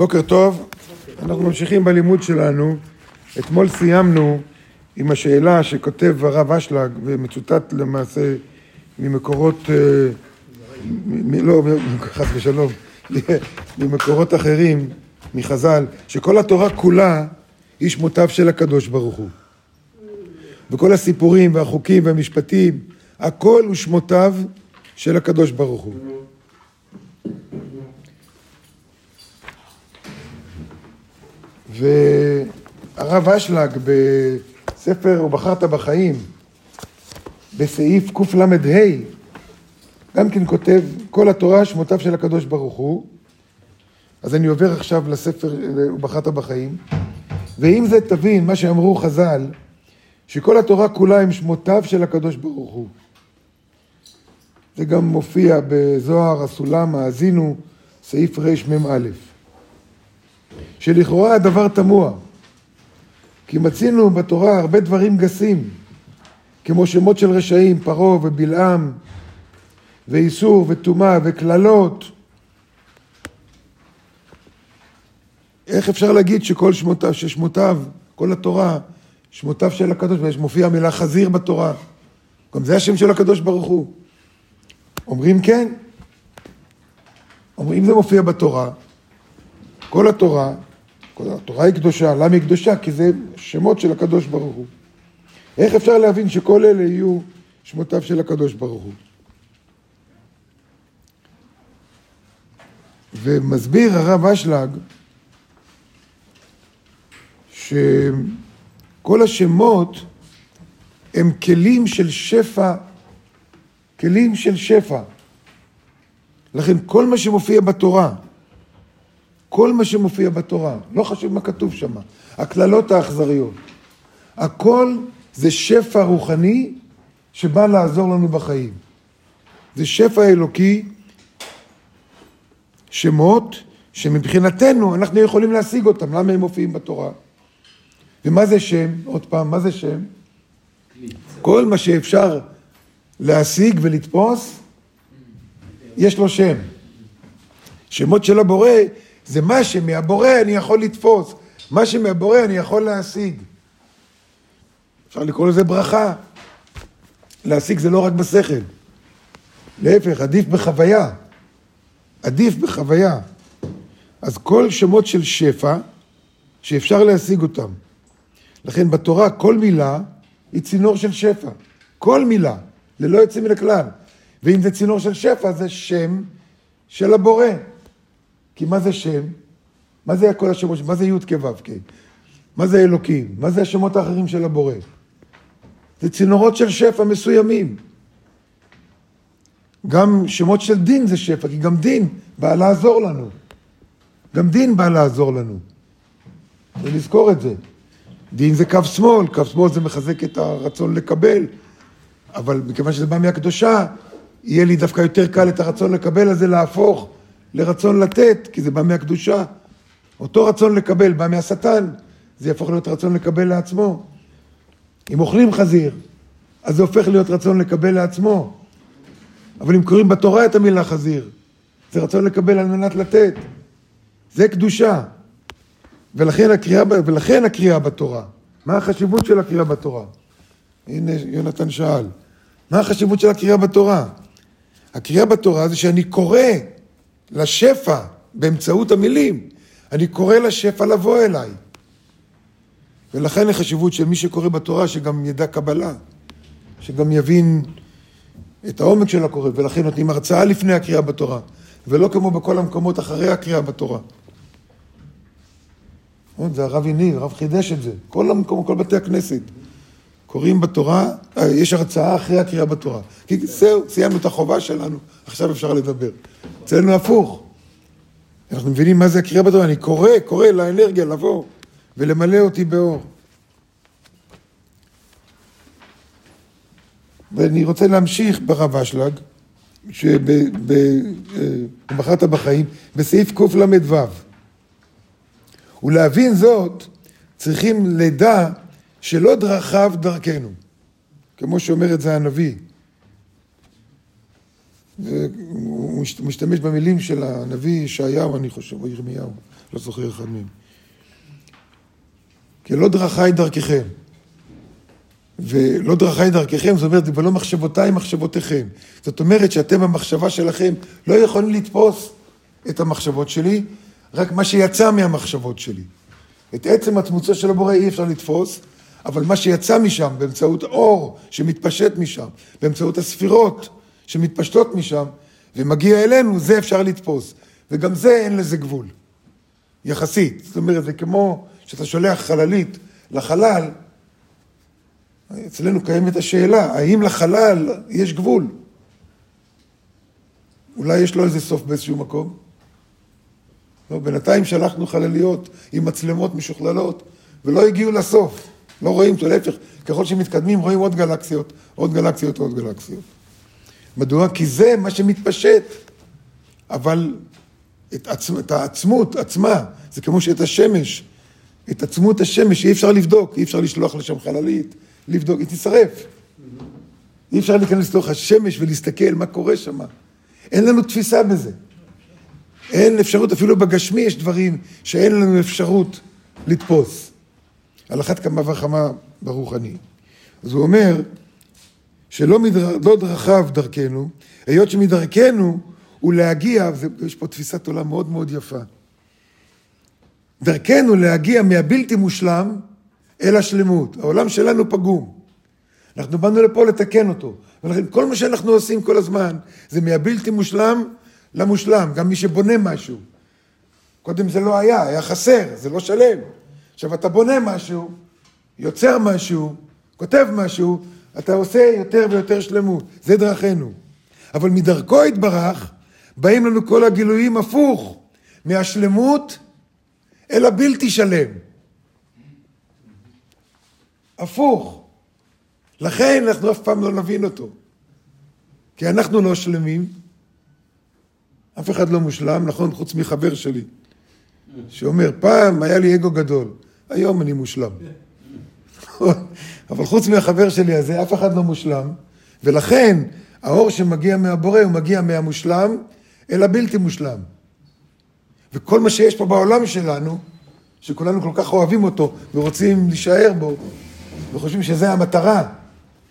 בוקר טוב, אנחנו ממשיכים בלימוד שלנו. אתמול סיימנו עם השאלה שכותב הרב אשלג, ומצוטט למעשה ממקורות, אה, לא, חס ושלום, ממקורות אחרים, מחז"ל, שכל התורה כולה היא שמותיו של הקדוש ברוך הוא. וכל הסיפורים והחוקים והמשפטים, הכל הוא שמותיו של הקדוש ברוך הוא. והרב אשלג בספר "ובחרת בחיים", בסעיף קל"ה, גם כן כותב כל התורה שמותיו של הקדוש ברוך הוא. אז אני עובר עכשיו לספר "ובחרת בחיים", ועם זה תבין מה שאמרו חז"ל, שכל התורה כולה הם שמותיו של הקדוש ברוך הוא. זה גם מופיע בזוהר הסולם, האזינו, סעיף רמ"א. שלכאורה הדבר תמוה, כי מצינו בתורה הרבה דברים גסים, כמו שמות של רשעים, פרעה ובלעם, ואיסור וטומאה וקללות. איך אפשר להגיד שכל שמותיו, ששמותיו, כל התורה, שמותיו של הקדוש ברוך הוא, מופיעה המילה חזיר בתורה. גם זה השם של הקדוש ברוך הוא. אומרים כן. אומרים, אם זה מופיע בתורה, כל התורה, כל התורה היא קדושה. למה היא קדושה? כי זה שמות של הקדוש ברוך הוא. איך אפשר להבין שכל אלה יהיו שמותיו של הקדוש ברוך הוא? ומסביר הרב אשלג שכל השמות הם כלים של שפע, כלים של שפע. לכן כל מה שמופיע בתורה, כל מה שמופיע בתורה, לא חשוב מה כתוב שם, הקללות האכזריות, הכל זה שפע רוחני שבא לעזור לנו בחיים. זה שפע אלוקי, שמות שמבחינתנו אנחנו יכולים להשיג אותם, למה הם מופיעים בתורה? ומה זה שם? עוד פעם, מה זה שם? כל מה שאפשר להשיג ולתפוס, יש לו שם. שמות של הבורא זה מה שמהבורא אני יכול לתפוס, מה שמהבורא אני יכול להשיג. אפשר לקרוא לזה ברכה. להשיג זה לא רק בשכל. להפך, עדיף בחוויה. עדיף בחוויה. אז כל שמות של שפע, שאפשר להשיג אותם. לכן בתורה כל מילה היא צינור של שפע. כל מילה, ללא יוצא מן הכלל. ואם זה צינור של שפע, זה שם של הבורא. כי מה זה שם? מה זה כל השמות? מה זה י' כו' כ'? מה זה אלוקים? מה זה השמות האחרים של הבורא? זה צינורות של שפע מסוימים. גם שמות של דין זה שפע, כי גם דין בא לעזור לנו. גם דין בא לעזור לנו. ולזכור את זה. דין זה קו שמאל, קו שמאל זה מחזק את הרצון לקבל, אבל מכיוון שזה בא מהקדושה, יהיה לי דווקא יותר קל את הרצון לקבל הזה להפוך לרצון לתת, כי זה בא מהקדושה. אותו רצון לקבל בא מהשטן, זה יהפוך להיות רצון לקבל לעצמו. אם אוכלים חזיר, אז זה הופך להיות רצון לקבל לעצמו. אבל אם קוראים בתורה את המילה חזיר, זה רצון לקבל על מנת לתת. זה קדושה. ולכן הקריאה, ולכן הקריאה בתורה. מה החשיבות של הקריאה בתורה? הנה, יונתן שאל. מה החשיבות של הקריאה בתורה? הקריאה בתורה זה שאני קורא לשפע באמצעות המילים. אני קורא לשפע לבוא אליי. ולכן החשיבות של מי שקורא בתורה, שגם ידע קבלה, שגם יבין את העומק של הקורא, ולכן נותנים הרצאה לפני הקריאה בתורה, ולא כמו בכל המקומות אחרי הקריאה בתורה. זה הרב הניב, הרב חידש את זה, כל המקומות, כל בתי הכנסת. קוראים בתורה, יש הרצאה אחרי הקריאה בתורה. כי זהו, סיימנו את החובה שלנו, עכשיו אפשר לדבר. אצלנו הפוך. אנחנו מבינים מה זה הקריאה בתורה, אני קורא, קורא לאנרגיה לבוא ולמלא אותי באור. ואני רוצה להמשיך ברב אשלג, שבחרת בחיים, בסעיף קל"ו. ולהבין זאת, צריכים לדע שלא דרכיו דרכנו, כמו שאומר את זה הנביא. הוא משתמש במילים של הנביא ישעיהו, אני חושב, או ירמיהו, לא זוכר אחד מהם. כי לא דרכי דרככם. ולא דרכי דרככם, זאת אומרת, ולא מחשבותיי מחשבותיכם. זאת אומרת שאתם במחשבה שלכם לא יכולים לתפוס את המחשבות שלי, רק מה שיצא מהמחשבות שלי. את עצם עצמוצו של הבורא אי אפשר לתפוס, אבל מה שיצא משם, באמצעות אור שמתפשט משם, באמצעות הספירות שמתפשטות משם, ומגיע אלינו, זה אפשר לתפוס. וגם זה אין לזה גבול, יחסית. זאת אומרת, זה כמו שאתה שולח חללית לחלל, אצלנו קיימת השאלה, האם לחלל יש גבול? אולי יש לו איזה סוף באיזשהו מקום? לא, בינתיים שלחנו חלליות עם מצלמות משוכללות ולא הגיעו לסוף. לא רואים אותו, להפך, ככל שמתקדמים רואים עוד גלקסיות, עוד גלקסיות, עוד גלקסיות. מדוע? כי זה מה שמתפשט. אבל את, עצ... את העצמות עצמה, זה כמו שאת השמש, את עצמות השמש אי אפשר לבדוק, אי אפשר לשלוח לשם חללית, לבדוק, היא תישרף. אי אפשר להיכנס לתוך השמש ולהסתכל מה קורה שם. אין לנו תפיסה בזה. אין אפשרות, אפילו בגשמי יש דברים שאין לנו אפשרות לתפוס. על אחת כמה וכמה ברוחני. אז הוא אומר שלא מדר... לא דרכיו דרכנו, היות שמדרכנו הוא להגיע, ויש פה תפיסת עולם מאוד מאוד יפה, דרכנו להגיע מהבלתי מושלם אל השלמות. העולם שלנו פגום. אנחנו באנו לפה לתקן אותו. ולכן כל מה שאנחנו עושים כל הזמן זה מהבלתי מושלם למושלם. גם מי שבונה משהו. קודם זה לא היה, היה חסר, זה לא שלם. עכשיו אתה בונה משהו, יוצר משהו, כותב משהו, אתה עושה יותר ויותר שלמות. זה דרכנו. אבל מדרכו יתברך, באים לנו כל הגילויים הפוך, מהשלמות אל הבלתי שלם. הפוך. לכן אנחנו אף פעם לא נבין אותו. כי אנחנו לא שלמים, אף אחד לא מושלם, נכון, חוץ מחבר שלי, שאומר, פעם היה לי אגו גדול, היום אני מושלם. אבל חוץ מהחבר שלי הזה, אף אחד לא מושלם, ולכן האור שמגיע מהבורא הוא מגיע מהמושלם אל הבלתי מושלם. וכל מה שיש פה בעולם שלנו, שכולנו כל כך אוהבים אותו ורוצים להישאר בו, וחושבים שזה המטרה,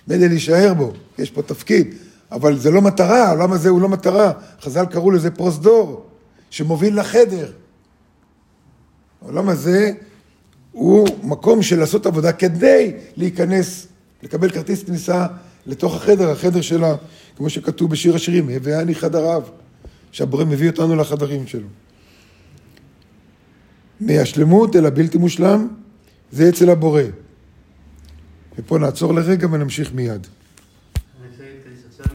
מילא להישאר בו, יש פה תפקיד, אבל זה לא מטרה, העולם הזה הוא לא מטרה. חז"ל קראו לזה פרוזדור, שמוביל לחדר. העולם הזה הוא מקום של לעשות עבודה כדי להיכנס, לקבל כרטיס כניסה לתוך החדר, החדר שלה, כמו שכתוב בשיר השירים, הווה אני חדריו, שהבורא מביא אותנו לחדרים שלו. מהשלמות אל הבלתי מושלם, זה אצל הבורא. ופה נעצור לרגע ונמשיך מיד.